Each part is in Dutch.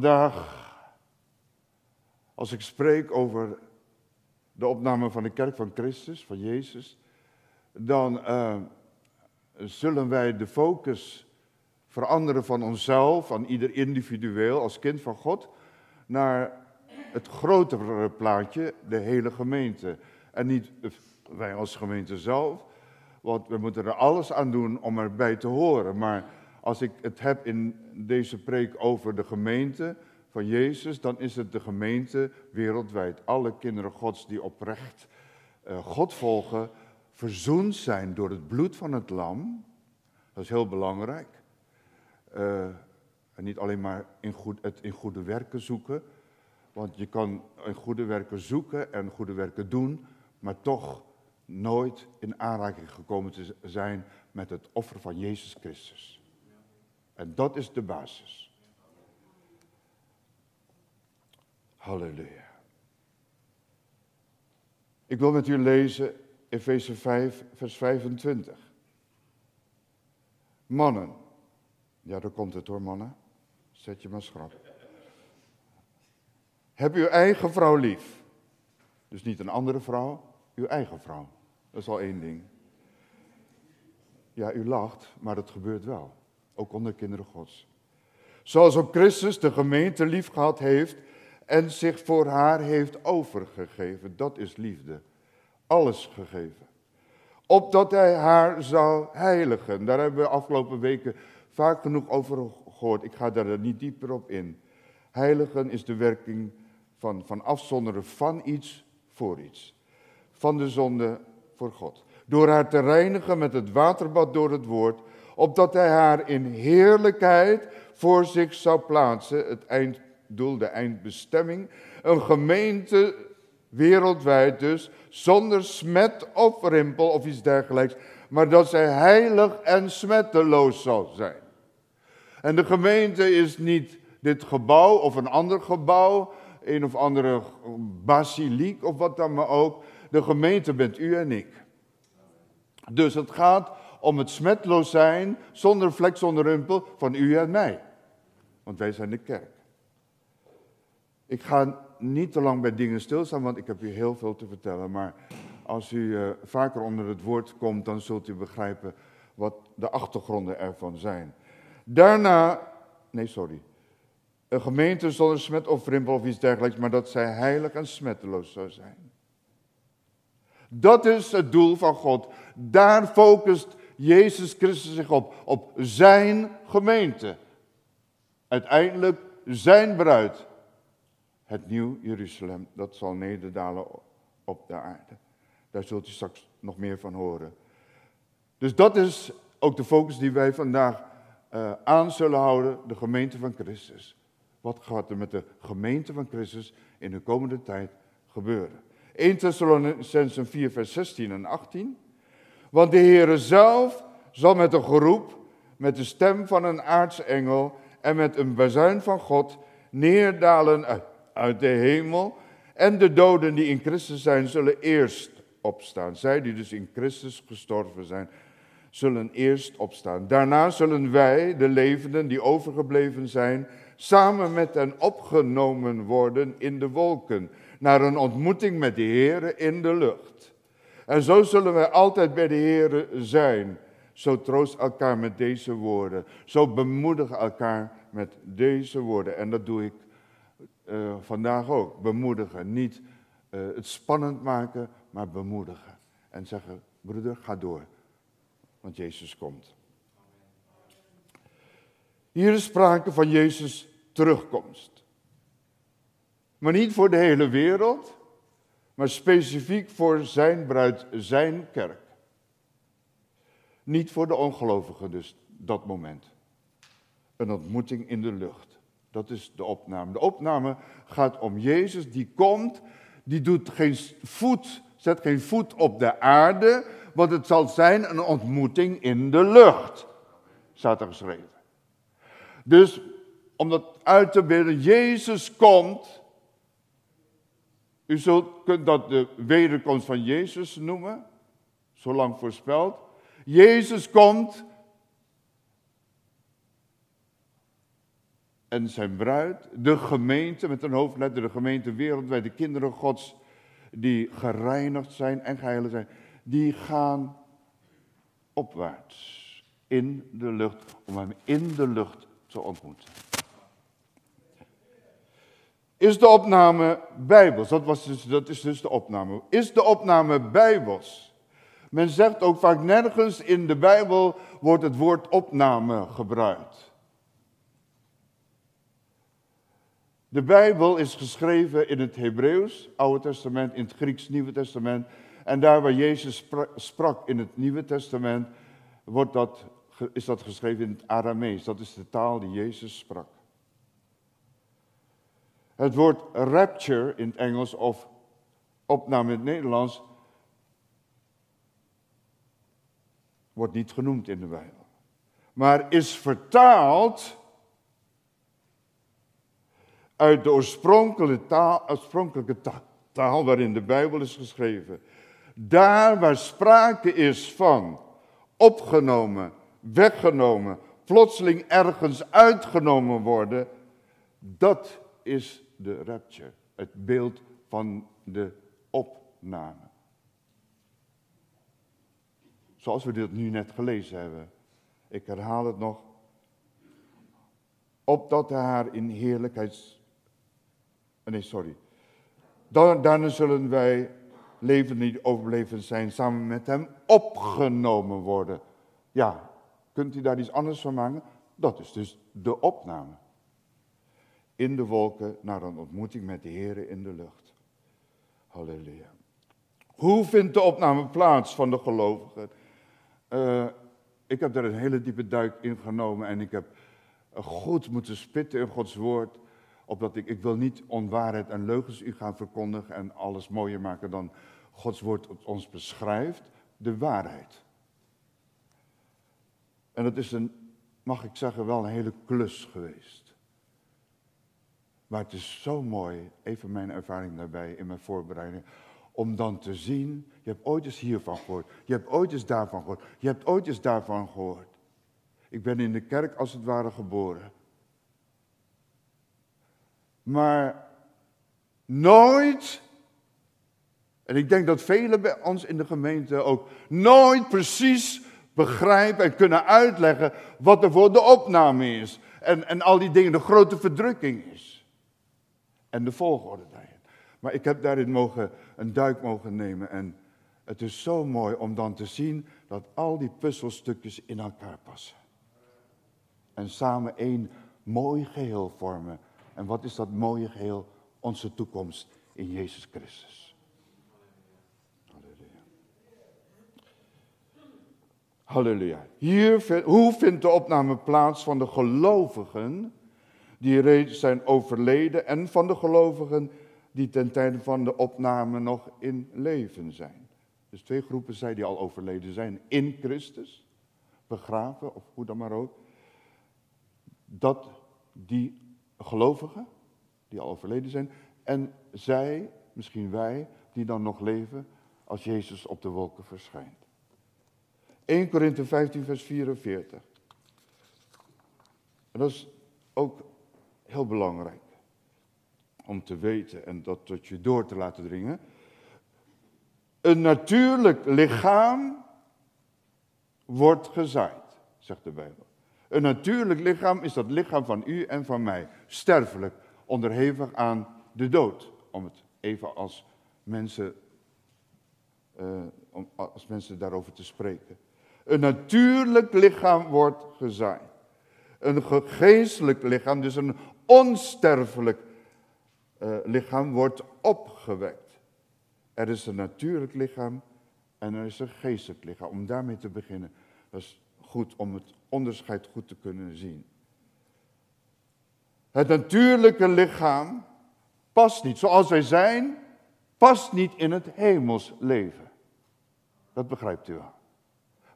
Vandaag, als ik spreek over de opname van de kerk van Christus, van Jezus, dan uh, zullen wij de focus veranderen van onszelf, van ieder individueel als kind van God, naar het grotere plaatje, de hele gemeente. En niet wij als gemeente zelf, want we moeten er alles aan doen om erbij te horen. Maar als ik het heb in deze preek over de gemeente van Jezus, dan is het de gemeente wereldwijd. Alle kinderen Gods die oprecht uh, God volgen, verzoend zijn door het bloed van het lam. Dat is heel belangrijk. Uh, en niet alleen maar in goed, het in goede werken zoeken. Want je kan in goede werken zoeken en goede werken doen, maar toch nooit in aanraking gekomen te zijn met het offer van Jezus Christus. En dat is de basis. Halleluja. Ik wil met u lezen Efeze 5, vers 25. Mannen. Ja, daar komt het hoor, mannen. Zet je maar schrap. Heb uw eigen vrouw lief. Dus niet een andere vrouw, uw eigen vrouw. Dat is al één ding. Ja, u lacht, maar dat gebeurt wel. Ook onder kinderen Gods. Zoals ook Christus de gemeente lief gehad heeft en zich voor haar heeft overgegeven. Dat is liefde. Alles gegeven. Opdat hij haar zou heiligen. Daar hebben we afgelopen weken vaak genoeg over gehoord. Ik ga daar niet dieper op in. Heiligen is de werking van, van afzonderen van iets voor iets. Van de zonde voor God. Door haar te reinigen met het waterbad door het woord, opdat hij haar in heerlijkheid voor zich zou plaatsen, het einddoel, de eindbestemming, een gemeente wereldwijd dus, zonder smet of rimpel of iets dergelijks, maar dat zij heilig en smetteloos zal zijn. En de gemeente is niet dit gebouw of een ander gebouw, een of andere basiliek of wat dan maar ook. De gemeente bent u en ik. Dus het gaat om het smetloos zijn, zonder vlek, zonder rimpel, van u en mij. Want wij zijn de kerk. Ik ga niet te lang bij dingen stilstaan, want ik heb u heel veel te vertellen. Maar als u uh, vaker onder het woord komt, dan zult u begrijpen wat de achtergronden ervan zijn. Daarna, nee sorry, een gemeente zonder smet of rimpel of iets dergelijks, maar dat zij heilig en smetteloos zou zijn. Dat is het doel van God. Daar focust Jezus Christus zich op, op zijn gemeente. Uiteindelijk zijn bruid. Het nieuw Jeruzalem, dat zal nederdalen op de aarde. Daar zult u straks nog meer van horen. Dus dat is ook de focus die wij vandaag uh, aan zullen houden, de gemeente van Christus. Wat gaat er met de gemeente van Christus in de komende tijd gebeuren? 1 Thessalonicenzen 4 vers 16 en 18. Want de Heere zelf zal met een geroep, met de stem van een aartsengel en met een bazuin van God neerdalen uit, de hemel. En de doden die in Christus zijn, zullen eerst opstaan. Zij die dus in Christus gestorven zijn, zullen eerst opstaan. Daarna zullen wij, de levenden die overgebleven zijn, samen met hen opgenomen worden in de wolken, naar een ontmoeting met de Heer in de lucht. En zo zullen wij altijd bij de Heer zijn. Zo troost elkaar met deze woorden. Zo bemoedig elkaar met deze woorden. En dat doe ik uh, vandaag ook. Bemoedigen. Niet uh, het spannend maken, maar bemoedigen. En zeggen, broeder, ga door. Want Jezus komt. Hier is sprake van Jezus terugkomst. Maar niet voor de hele wereld, maar specifiek voor zijn bruid, zijn kerk. Niet voor de ongelovigen dus, dat moment. Een ontmoeting in de lucht. Dat is de opname. De opname gaat om Jezus die komt, die doet geen voet, zet geen voet op de aarde, want het zal zijn een ontmoeting in de lucht. Staat er geschreven. Dus om dat uit te beelden, Jezus komt. U kunt dat de wederkomst van Jezus noemen, zo lang voorspeld. Jezus komt en zijn bruid, de gemeente met een hoofdletter, de gemeente wereldwijd, de kinderen Gods die gereinigd zijn en geheiligd zijn, die gaan opwaarts in de lucht, om hem in de lucht te ontmoeten. Is de opname bijbels? Dat, was dus, dat is dus de opname. Is de opname bijbels? Men zegt ook vaak nergens in de Bijbel wordt het woord opname gebruikt. De Bijbel is geschreven in het Hebreeuws, Oude Testament, in het Grieks, Nieuwe Testament. En daar waar Jezus sprak in het Nieuwe Testament, wordt dat, is dat geschreven in het Aramees. Dat is de taal die Jezus sprak. Het woord rapture in het Engels of opname in het Nederlands wordt niet genoemd in de Bijbel. Maar is vertaald uit de oorspronkelijke taal, oorspronkelijke taal waarin de Bijbel is geschreven. Daar waar sprake is van opgenomen, weggenomen, plotseling ergens uitgenomen worden, dat is de rapture, het beeld van de opname. Zoals we dit nu net gelezen hebben. Ik herhaal het nog. Opdat hij haar in heerlijkheid. Nee, sorry. Daarna zullen wij leven niet overleven zijn, samen met hem opgenomen worden. Ja, kunt u daar iets anders van maken? Dat is dus de opname in de wolken naar een ontmoeting met de Heer in de lucht. Halleluja. Hoe vindt de opname plaats van de gelovigen? Uh, ik heb daar een hele diepe duik in genomen en ik heb goed moeten spitten in Gods woord. Opdat ik, ik wil niet onwaarheid en leugens u gaan verkondigen en alles mooier maken dan Gods woord ons beschrijft. De waarheid. En dat is een, mag ik zeggen, wel een hele klus geweest. Maar het is zo mooi, even mijn ervaring daarbij in mijn voorbereiding, om dan te zien, je hebt ooit eens hiervan gehoord, je hebt ooit eens daarvan gehoord, je hebt ooit eens daarvan gehoord. Ik ben in de kerk als het ware geboren. Maar nooit, en ik denk dat velen bij ons in de gemeente ook, nooit precies begrijpen en kunnen uitleggen wat er voor de opname is. En, en al die dingen, de grote verdrukking is en de volgorde daarin. Maar ik heb daarin mogen, een duik mogen nemen en het is zo mooi om dan te zien dat al die puzzelstukjes in elkaar passen. En samen één mooi geheel vormen. En wat is dat mooie geheel? Onze toekomst in Jezus Christus. Halleluja. Halleluja. Hier, hoe vindt de opname plaats van de gelovigen die reeds zijn overleden en van de gelovigen die ten tijde van de opname nog in leven zijn. Dus twee groepen zij die al overleden zijn in Christus, begraven of hoe dan maar ook. Dat die gelovigen, die al overleden zijn, en zij, misschien wij, die dan nog leven als Jezus op de wolken verschijnt. 1 Korinthe 15, vers 44. En dat is ook Heel belangrijk om te weten en dat tot je door te laten dringen. Een natuurlijk lichaam wordt gezaaid, zegt de Bijbel. Een natuurlijk lichaam is dat lichaam van u en van mij, sterfelijk, onderhevig aan de dood, om het even als mensen, uh, om als mensen daarover te spreken. Een natuurlijk lichaam wordt gezaaid. Een geestelijk lichaam, dus een onsterfelijk uh, lichaam wordt opgewekt. Er is een natuurlijk lichaam en er is een geestelijk lichaam. Om daarmee te beginnen, dat is goed om het onderscheid goed te kunnen zien. Het natuurlijke lichaam past niet, zoals wij zijn, past niet in het hemels leven. Dat begrijpt u wel.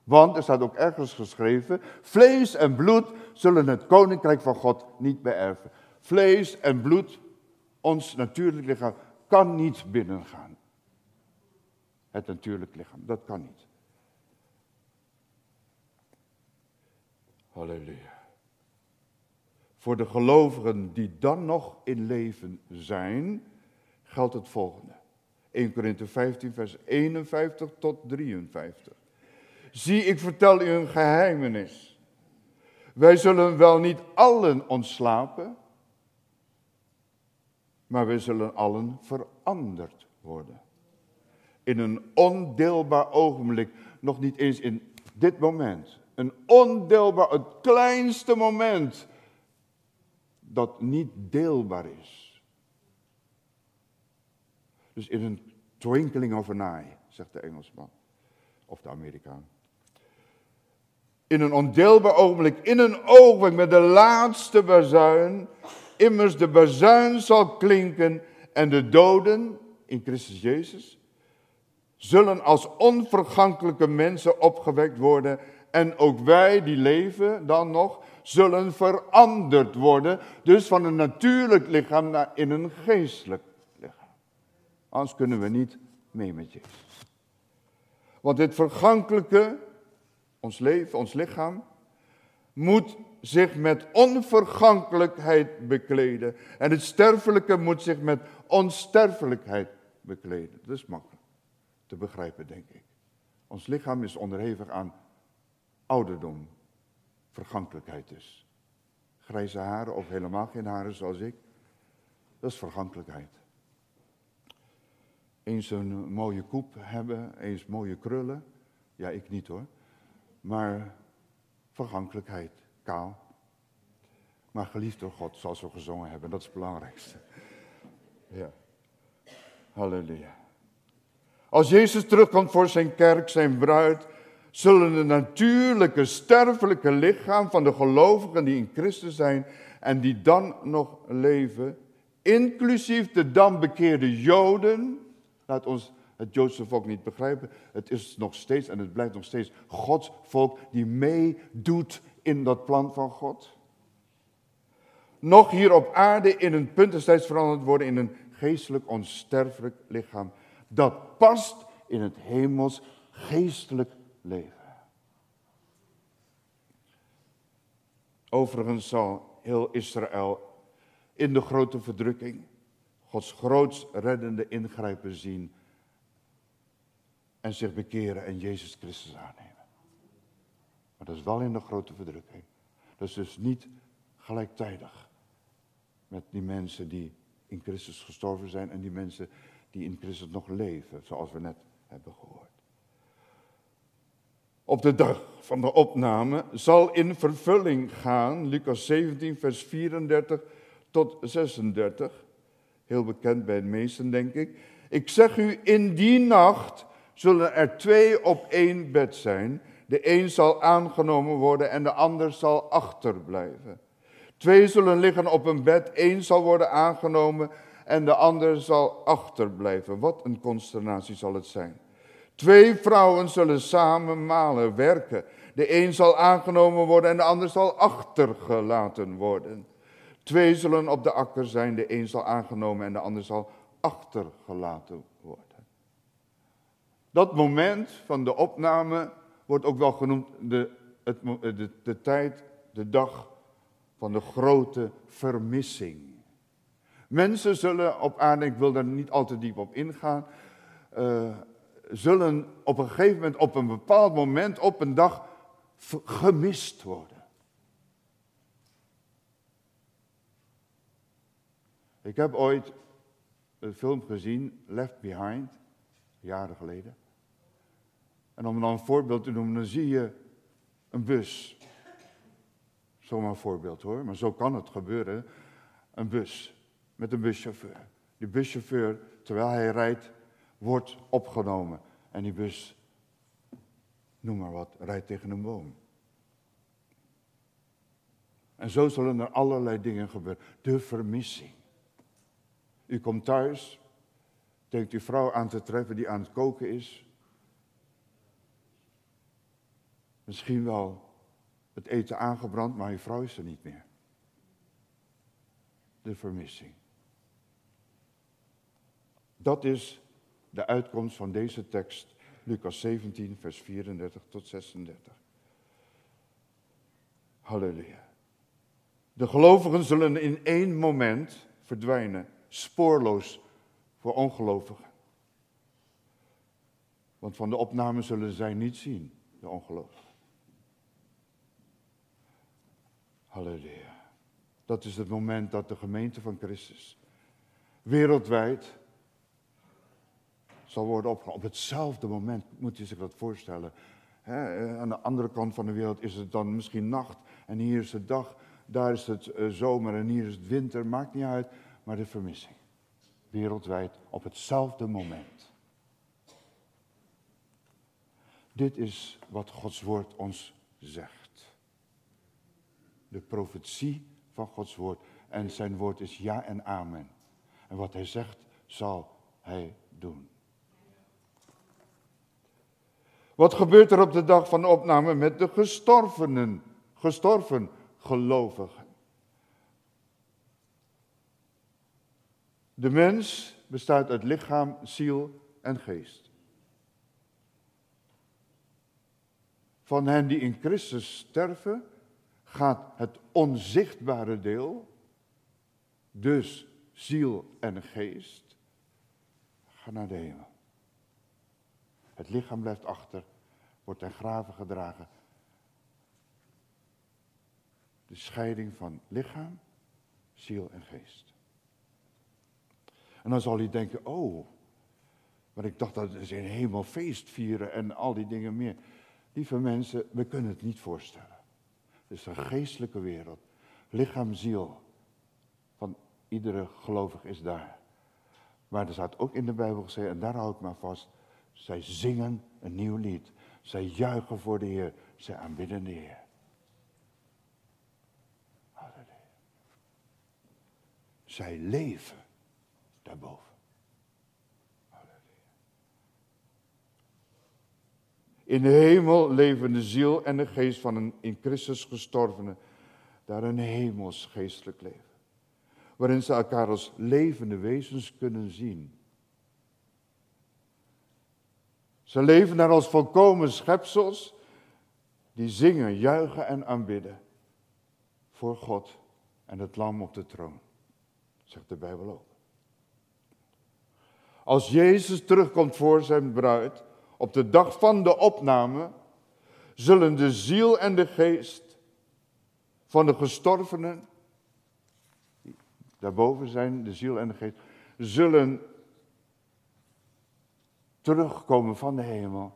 Want er staat ook ergens geschreven, vlees en bloed zullen het koninkrijk van God niet beërven. Vlees en bloed, ons natuurlijk lichaam, kan niet binnengaan. Het natuurlijk lichaam, dat kan niet. Halleluja. Voor de gelovigen die dan nog in leven zijn, geldt het volgende. 1 Korinthe 15, vers 51 tot 53. Zie, ik vertel u een geheimenis. Wij zullen wel niet allen ontslapen, maar wij zullen allen veranderd worden. In een ondeelbaar ogenblik, nog niet eens in dit moment. Een ondeelbaar, het kleinste moment dat niet deelbaar is. Dus in een twinkling of an eye, zegt de Engelsman. Of de Amerikaan. In een ondeelbaar ogenblik, in een ogenblik met de laatste bazuin. Immers de bazuin zal klinken en de doden in Christus Jezus zullen als onvergankelijke mensen opgewekt worden. En ook wij die leven dan nog, zullen veranderd worden. Dus van een natuurlijk lichaam naar in een geestelijk lichaam. Anders kunnen we niet mee met Jezus. Want dit vergankelijke, ons leven, ons lichaam, moet zich met onvergankelijkheid bekleden. En het sterfelijke moet zich met onsterfelijkheid bekleden. Dat is makkelijk te begrijpen, denk ik. Ons lichaam is onderhevig aan ouderdom, vergankelijkheid dus. Grijze haren of helemaal geen haren zoals ik, dat is vergankelijkheid. Eens een mooie koep hebben, eens mooie krullen. Ja, ik niet hoor. Maar vergankelijkheid, kaal. Maar geliefd door God, zoals we gezongen hebben, dat is het belangrijkste. Ja. Halleluja. Als Jezus terugkomt voor zijn kerk, zijn bruid, zullen de natuurlijke, sterfelijke lichaam van de gelovigen die in Christus zijn en die dan nog leven, inclusief de dan bekeerde Joden, laat ons het Joodse volk niet begrijpen, het is nog steeds en het blijft nog steeds Gods volk die meedoet in dat plan van God. Nog hier op aarde in een punt veranderd worden in een geestelijk onsterfelijk lichaam. Dat past in het hemels geestelijk leven. Overigens zal heel Israël in de grote verdrukking Gods groots reddende ingrijpen zien en zich bekeren en Jezus Christus aannemen. Maar dat is wel in de grote verdrukking. Dat is dus niet gelijktijdig met die mensen die in Christus gestorven zijn en die mensen die in Christus nog leven, zoals we net hebben gehoord. Op de dag van de opname zal in vervulling gaan, Lucas 17, vers 34 tot 36. Heel bekend bij de meesten, denk ik. Ik zeg u, in die nacht zullen er twee op één bed zijn. De een zal aangenomen worden en de ander zal achterblijven. Twee zullen liggen op een bed, één zal worden aangenomen en de ander zal achterblijven. Wat een consternatie zal het zijn. Twee vrouwen zullen samen malen, werken. De een zal aangenomen worden en de ander zal achtergelaten worden. Twee zullen op de akker zijn, de een zal aangenomen en de ander zal achtergelaten. Dat moment van de opname wordt ook wel genoemd de, het, de, de tijd, de dag van de grote vermissing. Mensen zullen op aarde, ik wil daar niet al te diep op ingaan, uh, zullen op een gegeven moment, op een bepaald moment, op een dag gemist worden. Ik heb ooit een film gezien, Left Behind, jaren geleden. En om dan een voorbeeld te noemen, dan zie je een bus. Zomaar een voorbeeld hoor, maar zo kan het gebeuren. Een bus met een buschauffeur. Die buschauffeur, terwijl hij rijdt, wordt opgenomen. En die bus, noem maar wat, rijdt tegen een boom. En zo zullen er allerlei dingen gebeuren. De vermissing. U komt thuis, denkt uw vrouw aan te treffen die aan het koken is. Misschien wel het eten aangebrand, maar uw vrouw is er niet meer. De vermissing. Dat is de uitkomst van deze tekst, Lucas 17, vers 34 tot 36. Halleluja. De gelovigen zullen in één moment verdwijnen, spoorloos voor ongelovigen. Want van de opname zullen zij niet zien, de ongelovigen. Halleluja. Dat is het moment dat de gemeente van Christus wereldwijd zal worden opgenomen. Op hetzelfde moment moet je zich dat voorstellen. aan de andere kant van de wereld is het dan misschien nacht en hier is het dag. Daar is het eh, zomer en hier is het winter, maakt niet uit. Maar de vermissing. Wereldwijd op hetzelfde moment. Dit is wat Gods woord ons zegt. De profetie van Gods woord. En zijn woord is ja en amen. En wat hij zegt, zal hij doen. Wat gebeurt er op de dag van de opname met de gestorvenen, gestorven gelovigen? De mens bestaat uit lichaam, ziel en geest. Van hen die in Christus sterven, gaat het onzichtbare deel, dus ziel en geest, gaan naar de hemel. Het lichaam blijft achter, wordt ten graven gedragen. De scheiding van lichaam, ziel en geest. En dan zal hij denken, oh, maar ik dacht dat ze een hemel feest vieren en al die dingen meer. Lieve mensen, we kunnen het niet voorstellen. Is een geestelijke wereld. Lichaam, ziel van iedere gelovige is daar. Maar er staat ook in de Bijbel gezegd, en daar hou ik maar vast. Zij zingen een nieuw lied. Zij juichen voor de Heer. Zij aanbidden de Heer. Zij leven daarboven. In de hemel leven de ziel en de geest van een in Christus gestorvene. Daar een hemels geestelijk leven. Waarin ze elkaar als levende wezens kunnen zien. Ze leven daar als volkomen schepsels die zingen, juichen en aanbidden voor God en het lam op de troon, zegt de Bijbel ook. Als Jezus terugkomt voor zijn bruid, op de dag van de opname, zullen de ziel en de geest van de gestorvenen, daarboven zijn, de ziel en de geest, zullen terugkomen van de hemel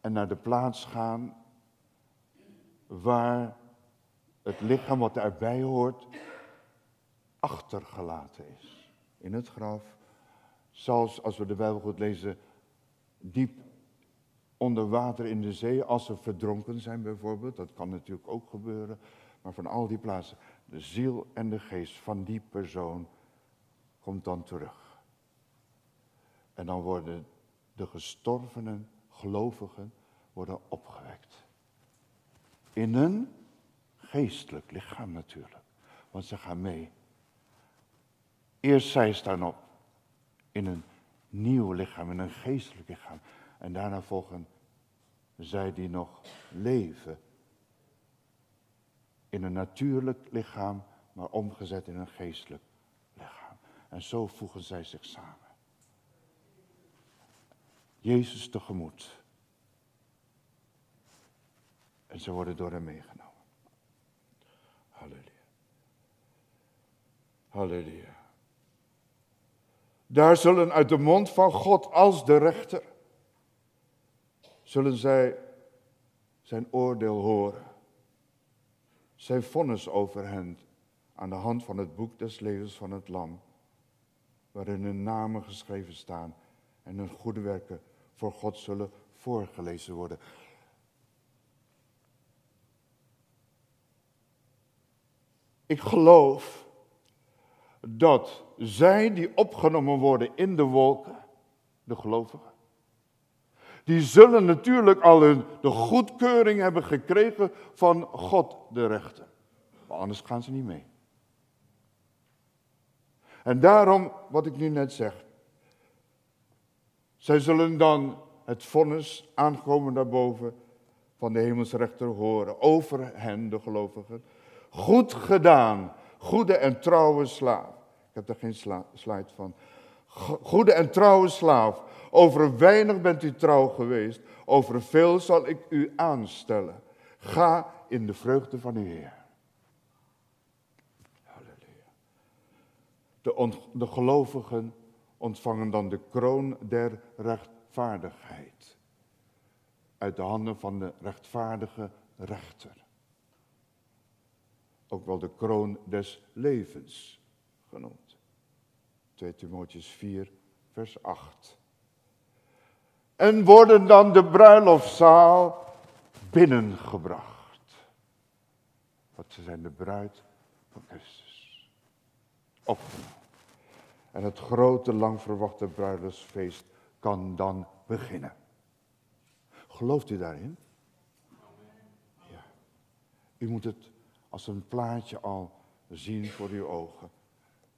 en naar de plaats gaan waar het lichaam wat erbij hoort achtergelaten is. In het graf, zelfs als we de Bijbel goed lezen, diep onder water in de zee, als ze verdronken zijn bijvoorbeeld, dat kan natuurlijk ook gebeuren, maar van al die plaatsen, de ziel en de geest van die persoon komt dan terug. En dan worden de gestorvenen, gelovigen, worden opgewekt. In een geestelijk lichaam natuurlijk. Want ze gaan mee. Eerst zij staan op. In een nieuw lichaam, in een geestelijk lichaam. En daarna volgen zij die nog leven. In een natuurlijk lichaam, maar omgezet in een geestelijk lichaam. En zo voegen zij zich samen. Jezus tegemoet. En ze worden door hem meegenomen. Halleluja. Halleluja. Daar zullen uit de mond van God als de rechter, zullen zij zijn oordeel horen. Zijn vonnis over hen aan de hand van het boek des levens van het lam, waarin hun namen geschreven staan en hun goede werken voor God zullen voorgelezen worden. Ik geloof dat zij die opgenomen worden in de wolken, de gelovigen, die zullen natuurlijk al hun, de goedkeuring hebben gekregen van God de rechter. Maar anders gaan ze niet mee. En daarom, wat ik nu net zeg, zij zullen dan het vonnis aankomen daarboven van de hemelsrechter horen over hen, de gelovigen. Goed gedaan, goede en trouwe slaaf. Ik heb daar geen slide van. Goede en trouwe slaaf. Over weinig bent u trouw geweest. Over veel zal ik u aanstellen. Ga in de vreugde van uw Heer. Halleluja. De, de gelovigen ontvangen dan de kroon der rechtvaardigheid. Uit de handen van de rechtvaardige rechter. Ook wel de kroon des levens genoemd. 2 Timotheus 4, vers 8. En worden dan de bruiloftzaal binnengebracht. Want ze zijn de bruid van Christus. Opgenomen. En het grote, lang verwachte bruiloftsfeest kan dan beginnen. Gelooft u daarin? Ja. U moet het als een plaatje al zien voor uw ogen.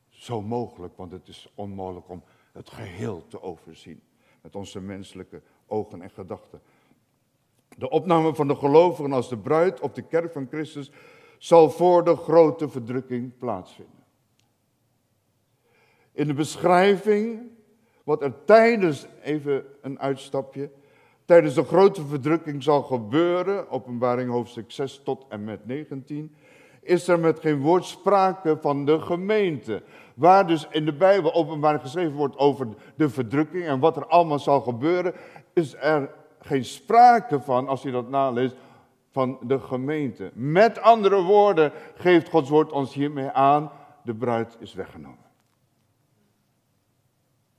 Zo mogelijk, want het is onmogelijk om het geheel te overzien. Met onze menselijke ogen en gedachten. De opname van de gelovigen als de bruid op de kerk van Christus zal voor de grote verdrukking plaatsvinden. In de beschrijving wat er tijdens, even een uitstapje, tijdens de grote verdrukking zal gebeuren, openbaring hoofdstuk 6 tot en met 19, is er met geen woord sprake van de gemeente. Waar dus in de Bijbel openbaring geschreven wordt over de verdrukking en wat er allemaal zal gebeuren, is er geen sprake van, als je dat naleest, van de gemeente. Met andere woorden geeft Gods woord ons hiermee aan, de bruid is weggenomen.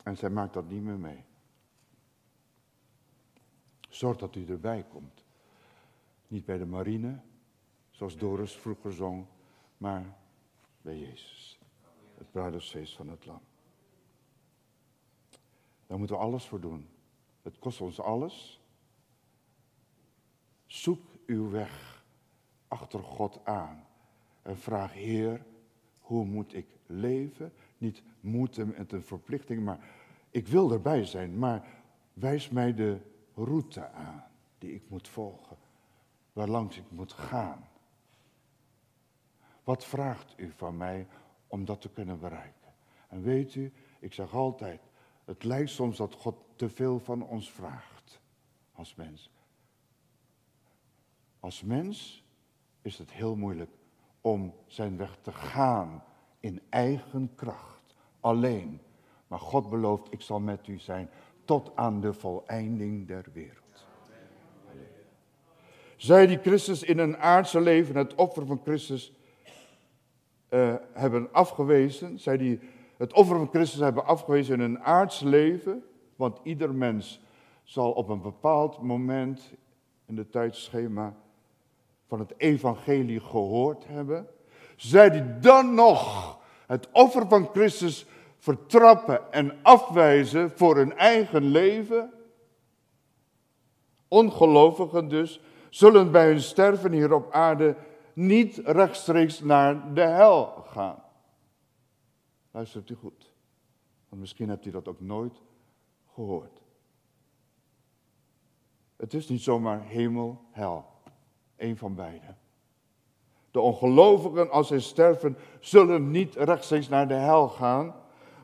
En zij maakt dat niet meer mee. Zorg dat u erbij komt. Niet bij de marine, zoals Doris vroeger zong, maar bij Jezus. Het bruiloftsfeest van het lam. Daar moeten we alles voor doen. Het kost ons alles. Zoek uw weg achter God aan. En vraag, Heer, hoe moet ik leven? Niet moeten met een verplichting, maar ik wil erbij zijn. Maar wijs mij de route aan die ik moet volgen. Waarlangs ik moet gaan. Wat vraagt u van mij om dat te kunnen bereiken? En weet u, ik zeg altijd, het lijkt soms dat God te veel van ons vraagt als mens. Als mens is het heel moeilijk om zijn weg te gaan in eigen kracht, alleen. Maar God belooft, ik zal met u zijn tot aan de voleinding der wereld. Zij die Christus in een aardse leven, het offer van Christus, uh, hebben afgewezen, zij die het offer van Christus hebben afgewezen in een aardse leven, want ieder mens zal op een bepaald moment in de tijdschema van het evangelie gehoord hebben, zij die dan nog het offer van Christus vertrappen en afwijzen voor hun eigen leven, ongelovigen dus, zullen bij hun sterven hier op aarde niet rechtstreeks naar de hel gaan. Luistert u goed, want misschien hebt u dat ook nooit gehoord. Het is niet zomaar hemel, hel. Een van beide. De ongelovigen, als zij sterven, zullen niet rechtstreeks naar de hel gaan,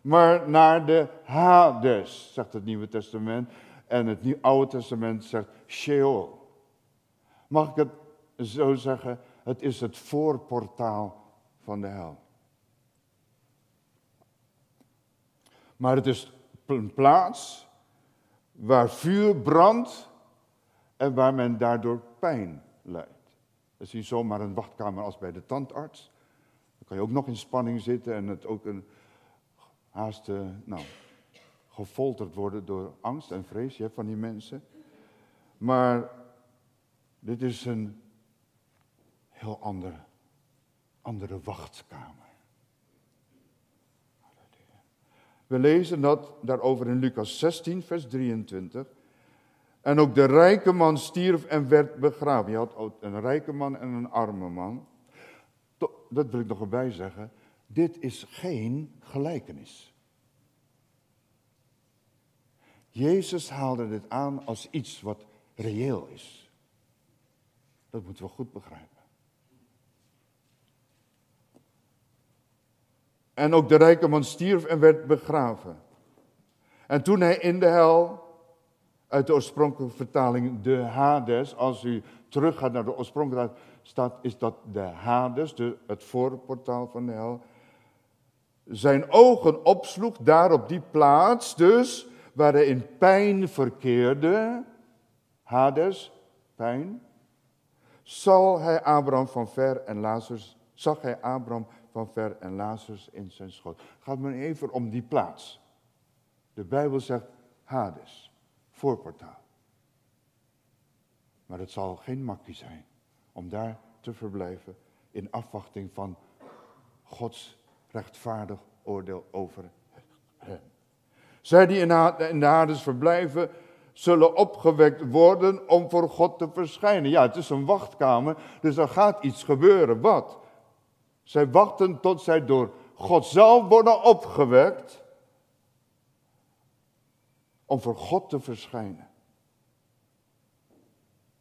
maar naar de Hades, zegt het Nieuwe Testament. En het Oude Testament zegt Sheol. Mag ik het zo zeggen? Het is het voorportaal van de hel. Maar het is een plaats waar vuur brandt en waar men daardoor pijn lijdt. Dat is niet zomaar een wachtkamer als bij de tandarts. Dan kan je ook nog in spanning zitten en het ook een haast nou, gefolterd worden door angst en vrees je hebt van die mensen. Maar dit is een heel andere, andere wachtkamer. We lezen dat daarover in Lucas 16, vers 23. En ook de rijke man stierf en werd begraven. Je had een rijke man en een arme man. Dat wil ik nog erbij zeggen. Dit is geen gelijkenis. Jezus haalde dit aan als iets wat reëel is. Dat moeten we goed begrijpen. En ook de rijke man stierf en werd begraven. En toen hij in de hel, uit de oorspronkelijke vertaling de Hades, als u teruggaat naar de oorspronkelijke staat, is dat de Hades, de, het voorportaal van de hel. Zijn ogen opsloeg daar op die plaats, dus waar hij in pijn verkeerde, Hades, pijn, zal hij Abraham van ver en Lazarus, zag hij Abraham van ver en Lazarus in zijn schoot. Gaat me even om die plaats. De Bijbel zegt Hades, voorportaal. Maar het zal geen makkie zijn om daar te verblijven in afwachting van Gods rechtvaardig oordeel over hen. Zij die in de Hades verblijven, zullen opgewekt worden om voor God te verschijnen. Ja, het is een wachtkamer, dus er gaat iets gebeuren. Wat? Zij wachten tot zij door God zelf worden opgewekt om voor God te verschijnen.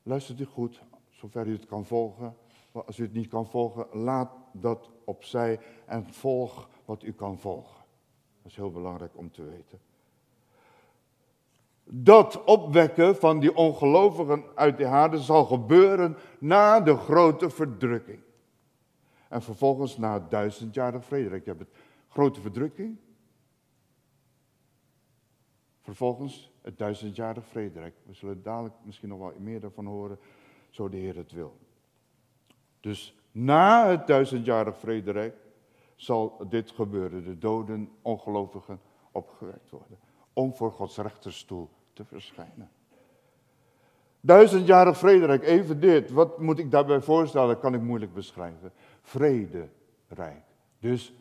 Luistert u goed, zover u het kan volgen. Als u het niet kan volgen, laat dat opzij en volg wat u kan volgen. Dat is heel belangrijk om te weten. Dat opwekken van die ongelovigen uit de haarden zal gebeuren na de grote verdrukking. En vervolgens na duizendjarig vrede. Je hebt het grote verdrukking. Vervolgens het duizendjarig vrederijk. We zullen dadelijk misschien nog wel meer daarvan horen, zo de Heer het wil. Dus na het duizendjarig vrederijk zal dit gebeuren. De doden, ongelovigen opgewekt worden. Om voor Gods rechterstoel te verschijnen. Duizendjarig vrederijk, even dit. Wat moet ik daarbij voorstellen? Kan ik moeilijk beschrijven. Vrederijk. Dus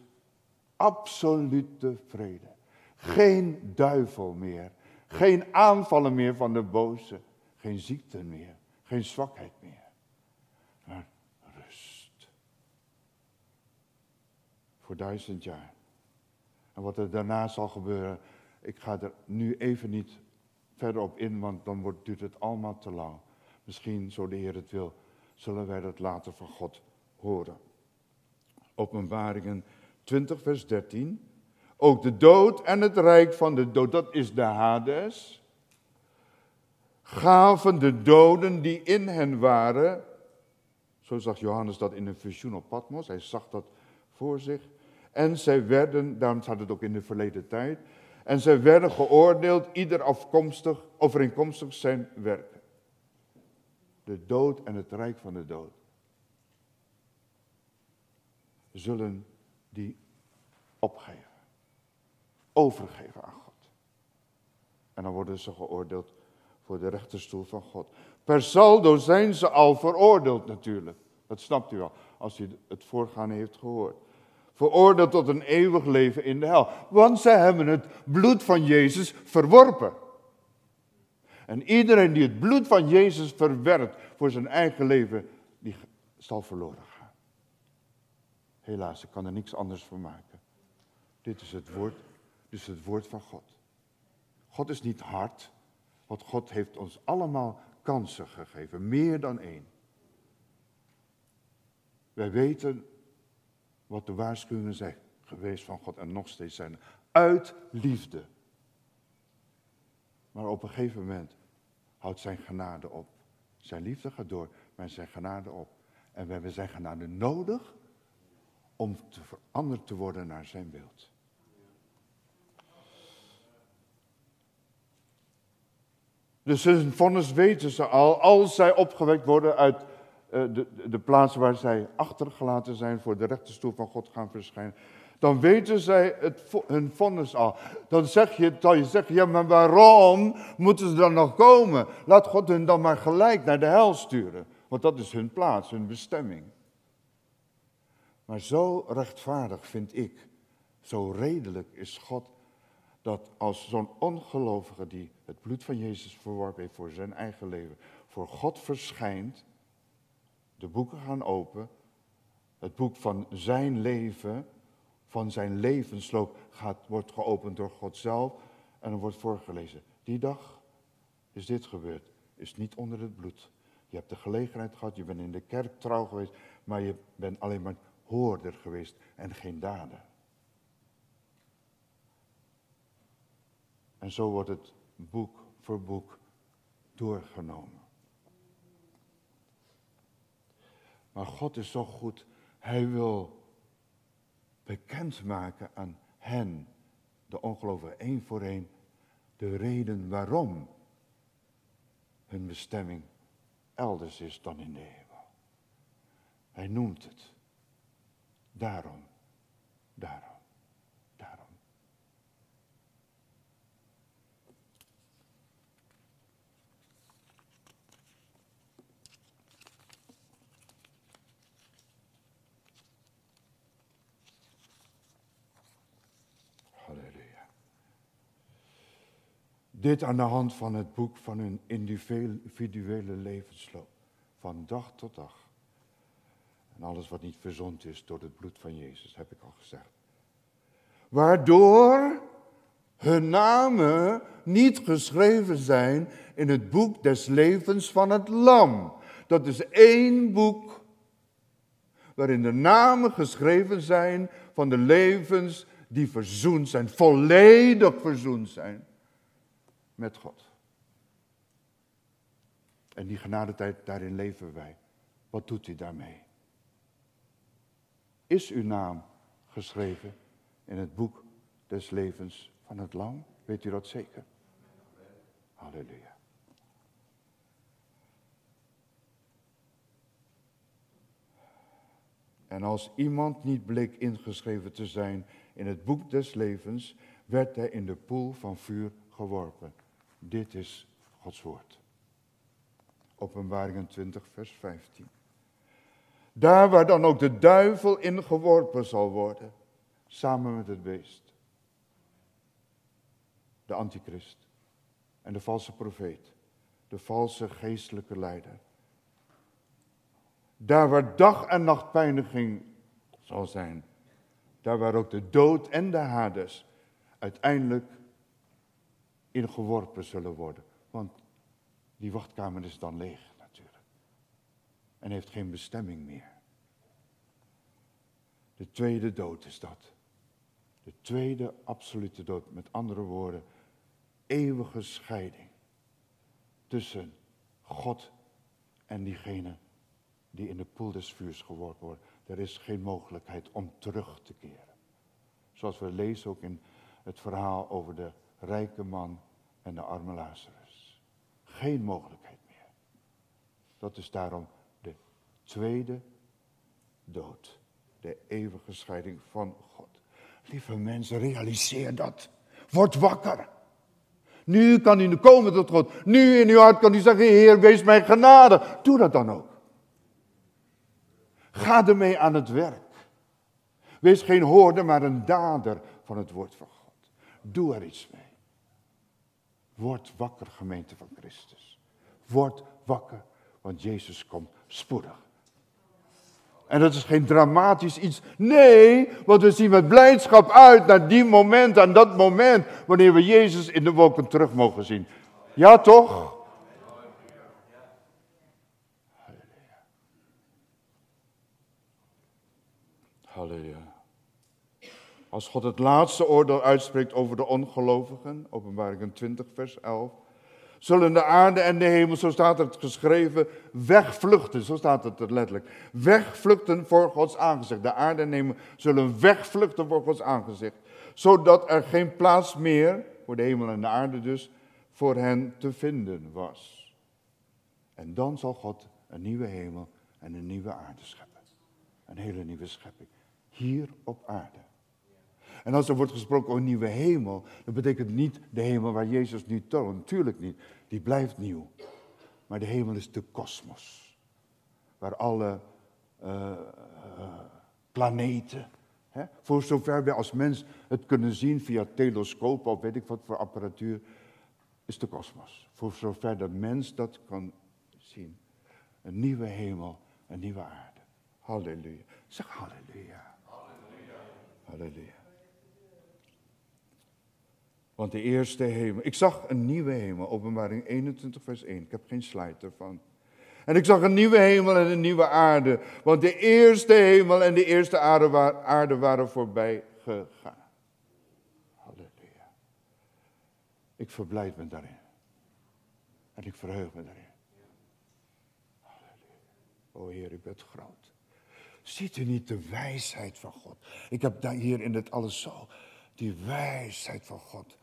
absolute vrede. Geen duivel meer. Geen aanvallen meer van de boze. Geen ziekte meer. Geen zwakheid meer. Maar rust. Voor duizend jaar. En wat er daarna zal gebeuren, ik ga er nu even niet verder op in, want dan wordt, duurt het allemaal te lang. Misschien, zo de Heer het wil, zullen wij dat later van God horen. Openbaringen 20, vers 13. Ook de dood en het rijk van de dood, dat is de Hades, gaven de doden die in hen waren, zo zag Johannes dat in een visioen op Patmos, hij zag dat voor zich, en zij werden, daarom staat het ook in de verleden tijd, en zij werden geoordeeld, ieder afkomstig, overeenkomstig zijn werk. De dood en het rijk van de dood. Zullen die opgeven. Overgeven aan God. En dan worden ze geoordeeld voor de rechterstoel van God. Per saldo zijn ze al veroordeeld natuurlijk. Dat snapt u al, als u het voorgaande heeft gehoord veroordeeld tot een eeuwig leven in de hel. Want zij hebben het bloed van Jezus verworpen. En iedereen die het bloed van Jezus verwerpt voor zijn eigen leven, die zal verloren gaan. Helaas, ik kan er niks anders voor maken. Dit is het woord, is het woord van God. God is niet hard, want God heeft ons allemaal kansen gegeven, meer dan één. Wij weten wat de waarschuwingen zijn geweest van God en nog steeds zijn. Uit liefde. Maar op een gegeven moment houdt zijn genade op. Zijn liefde gaat door, maar zijn genade op. En we hebben zijn genade nodig om te veranderd te worden naar zijn beeld. Dus hun vonnis weten ze al, als zij opgewekt worden uit eh, de, de plaats waar zij achtergelaten zijn voor de rechterstoel van God gaan verschijnen. Dan weten zij het, hun vonnis al. Dan zeg je, dan je zeggen, ja maar waarom moeten ze dan nog komen? Laat God hun dan maar gelijk naar de hel sturen. Want dat is hun plaats, hun bestemming. Maar zo rechtvaardig vind ik, zo redelijk is God, dat als zo'n ongelovige die het bloed van Jezus verworpen heeft voor zijn eigen leven, voor God verschijnt, de boeken gaan open. Het boek van zijn leven, van zijn levensloop, gaat, wordt geopend door God zelf en er wordt voorgelezen. Die dag is dit gebeurd, is niet onder het bloed. Je hebt de gelegenheid gehad, je bent in de kerk trouw geweest, maar je bent alleen maar hoorder geweest en geen dader. En zo wordt het boek voor boek doorgenomen. Maar God is zo goed, Hij wil bekendmaken aan hen, de ongelovigen, één voor één, de reden waarom hun bestemming elders is dan in de hemel. Hij noemt het. Daarom, daarom. Dit aan de hand van het boek van hun individuele levensloop. Van dag tot dag. En alles wat niet verzond is door het bloed van Jezus, heb ik al gezegd. Waardoor hun namen niet geschreven zijn in het boek des levens van het Lam. Dat is één boek waarin de namen geschreven zijn van de levens die verzoend zijn, volledig verzoend zijn met God. En die genadetijd, daarin leven wij. Wat doet u daarmee? Is uw naam geschreven in het boek des levens van het Lam? Weet u dat zeker? Halleluja. En als iemand niet bleek ingeschreven te zijn in het boek des levens, werd hij in de poel van vuur geworpen. Dit is Gods woord. Openbaringen 20, vers 15. Daar waar dan ook de duivel in geworpen zal worden, samen met het beest. De antichrist en de valse profeet, de valse geestelijke leider. Daar waar dag en nacht pijniging zal zijn, daar waar ook de dood en de hades uiteindelijk ingeworpen zullen worden. Want die wachtkamer is dan leeg. En heeft geen bestemming meer. De tweede dood is dat. De tweede absolute dood. Met andere woorden, eeuwige scheiding tussen God en diegene die in de poel des vuurs geworpen wordt. Er is geen mogelijkheid om terug te keren. Zoals we lezen ook in het verhaal over de rijke man en de arme Lazarus. Geen mogelijkheid meer. Dat is daarom tweede dood. De eeuwige scheiding van God. Lieve mensen, realiseer dat. Word wakker. Nu kan u komen tot God. Nu in uw hart kan u zeggen, Heer, wees mij genade. Doe dat dan ook. Ga ermee aan het werk. Wees geen hoorder, maar een dader van het woord van God. Doe er iets mee. Word wakker, gemeente van Christus. Word wakker, want Jezus komt spoedig. En dat is geen dramatisch iets. Nee, want we zien met blijdschap uit naar die moment, aan dat moment, wanneer we Jezus in de wolken terug mogen zien. Ja, toch? Halleluja. Halleluja. Als God het laatste oordeel uitspreekt over de ongelovigen, openbaring 20, vers 11, zullen de aarde en de hemel, zo staat het geschreven, wegvluchten. Zo staat het er letterlijk. Wegvluchten voor Gods aangezicht. De aarde en hemel zullen wegvluchten voor Gods aangezicht. Zodat er geen plaats meer, voor de hemel en de aarde dus, voor hen te vinden was. En dan zal God een nieuwe hemel en een nieuwe aarde scheppen. Een hele nieuwe schepping. Hier op aarde. En als er wordt gesproken over een nieuwe hemel, dat betekent niet de hemel waar Jezus nu toont. Natuurlijk niet, die blijft nieuw. Maar de hemel is de kosmos. Waar alle uh, planeten, hè, voor zover wij als mens het kunnen zien via telescopen of weet ik wat voor apparatuur, is de kosmos. Voor zover de mens dat kan zien. Een nieuwe hemel, een nieuwe aarde. Halleluja. Zeg halleluja. Halleluja. Halleluja. Want de eerste hemel. Ik zag een nieuwe hemel, openbaring 21, vers 1. Ik heb geen slide ervan. En ik zag een nieuwe hemel en een nieuwe aarde. Want de eerste hemel en de eerste aarde, waren voorbij gegaan. Halleluja. Ik verblijd me daarin. En ik verheug me daarin. Halleluja. O Heer, u bent groot. Ziet u niet de wijsheid van God? Ik heb daar hier in dit alles zo. Die wijsheid van God.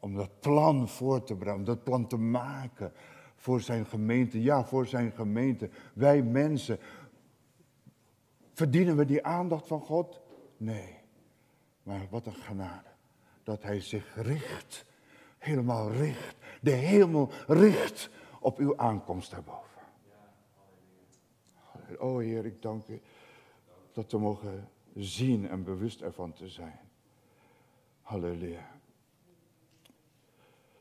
Om dat plan voor te brengen, om dat plan te maken voor zijn gemeente. Ja, voor zijn gemeente. Wij mensen. Verdienen we die aandacht van God? Nee. Maar wat een genade. Dat hij zich richt. Helemaal richt. De hemel richt op uw aankomst daarboven. Oh Heer, ik dank u dat we mogen zien en bewust ervan te zijn. Halleluja.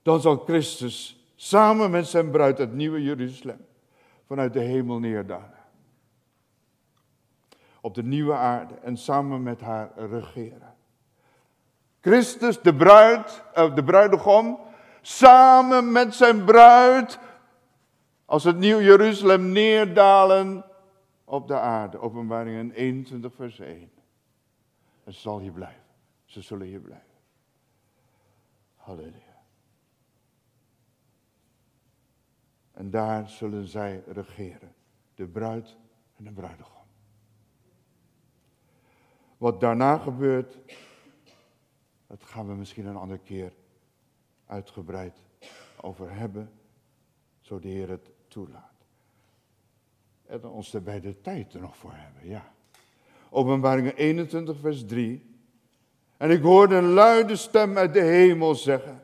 Dan zal Christus samen met zijn bruid het nieuwe Jeruzalem vanuit de hemel neerdalen. Op de nieuwe aarde en samen met haar regeren. Christus, de bruid, uh, de bruidegom, samen met zijn bruid, als het nieuw Jeruzalem neerdalen op de aarde. Openbaringen 21 vers 1. Het zal hier blijven. Ze zullen hier blijven. Halleluja. En daar zullen zij regeren. De bruid en de bruidegom. Wat daarna gebeurt, dat gaan we misschien een andere keer uitgebreid over hebben, zo de Heer het toelaat. En ons er bij de tijd er nog voor hebben, ja. Openbaringen 21, vers 3. En ik hoorde een luide stem uit de hemel zeggen.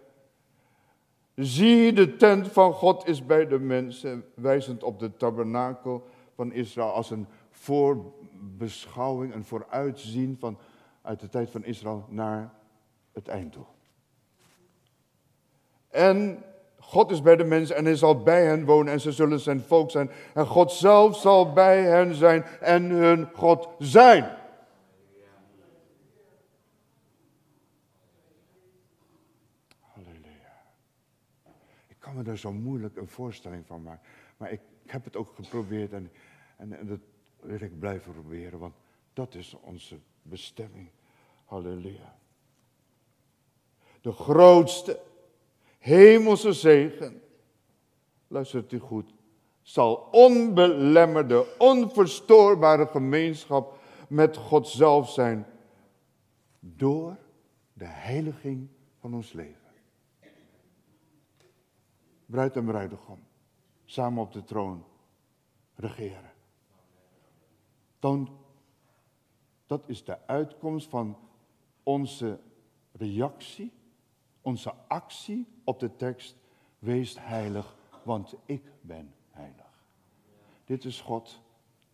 Zie, de tent van God is bij de mensen, wijzend op de tabernakel van Israël als een voorbeschouwing, een vooruitzien van uit de tijd van Israël naar het einddoel. En God is bij de mensen en hij zal bij hen wonen en ze zullen zijn volk zijn. En God zelf zal bij hen zijn en hun God zijn. Kan me daar zo moeilijk een voorstelling van maken. Maar ik, ik heb het ook geprobeerd en, en, en dat wil ik blijven proberen, want dat is onze bestemming. Halleluja. De grootste hemelse zegen, luistert u goed, zal onbelemmerde, onverstoorbare gemeenschap met God zelf zijn door de heiliging van ons leven bruid en bruidegom, samen op de troon regeren. Dan, dat is de uitkomst van onze reactie, onze actie op de tekst, wees heilig, want ik ben heilig. Dit is God,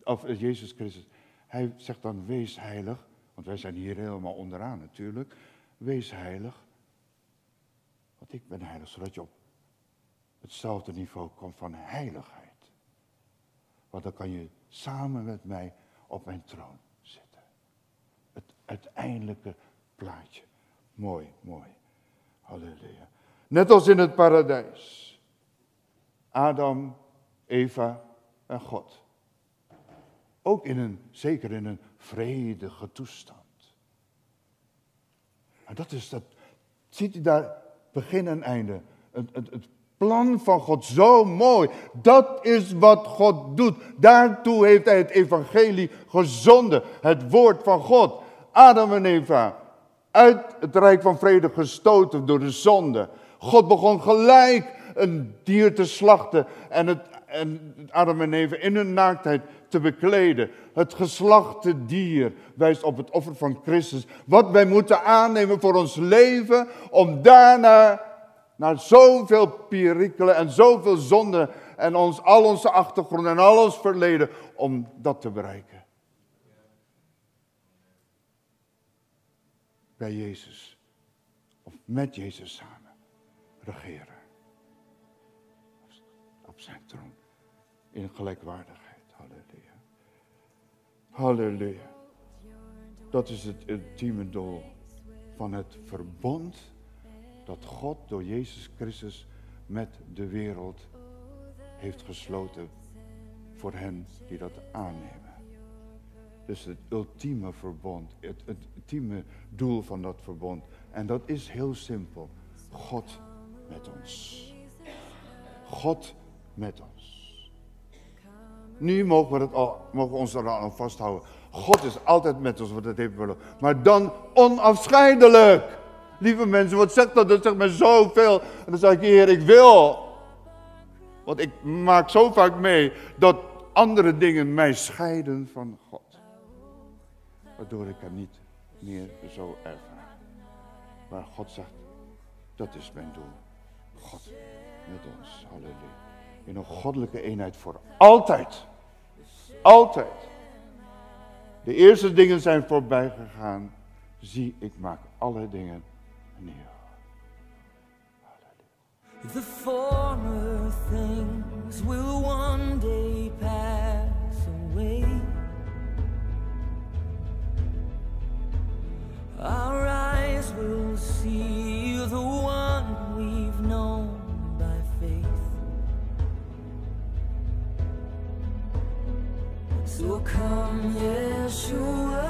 of Jezus Christus. Hij zegt dan, wees heilig, want wij zijn hier helemaal onderaan natuurlijk. Wees heilig, want ik ben heilig, zodat je op hetzelfde niveau komt van heiligheid. Want dan kan je samen met mij op mijn troon zitten. Het uiteindelijke plaatje. Mooi, mooi. Halleluja. Net als in het paradijs. Adam, Eva en God. Ook in een, zeker in een vredige toestand. En dat is dat, ziet u daar begin en einde. Het, het, het plan van God zo mooi. Dat is wat God doet. Daartoe heeft hij het evangelie gezonden. Het woord van God. Adam en Eva. Uit het rijk van vrede gestoten door de zonde. God begon gelijk een dier te slachten. En, het, en Adam en Eva in hun naaktheid te bekleden. Het geslachte dier wijst op het offer van Christus. Wat wij moeten aannemen voor ons leven. Om daarna naar zoveel perikelen en zoveel zonden en ons, al onze achtergrond en al ons verleden om dat te bereiken. Bij Jezus of met Jezus samen regeren. Op zijn troon in gelijkwaardigheid. Halleluja. Halleluja. Dat is het ultieme doel van het verbond dat God door Jezus Christus met de wereld heeft gesloten voor hen die dat aannemen. Dus het ultieme verbond, het, het ultieme doel van dat verbond. En dat is heel simpel. God met ons. God met ons. Nu mogen we, het al, mogen we ons er aan vasthouden. God is altijd met ons, wat het heeft. Maar dan onafscheidelijk. Lieve mensen, wat zegt dat? Dat zegt me zoveel. En dan zeg ik, Heer, ik wil. Want ik maak zo vaak mee dat andere dingen mij scheiden van God. Waardoor ik hem niet meer zo ervaar. Maar God zegt, dat is mijn doel. God met ons. Halleluja. In een goddelijke eenheid voor altijd. Altijd. De eerste dingen zijn voorbij gegaan. Zie, ik maak alle dingen nieuw. The former things will one day pass away. Our eyes will see the one we've known by faith. So come, Yeshua,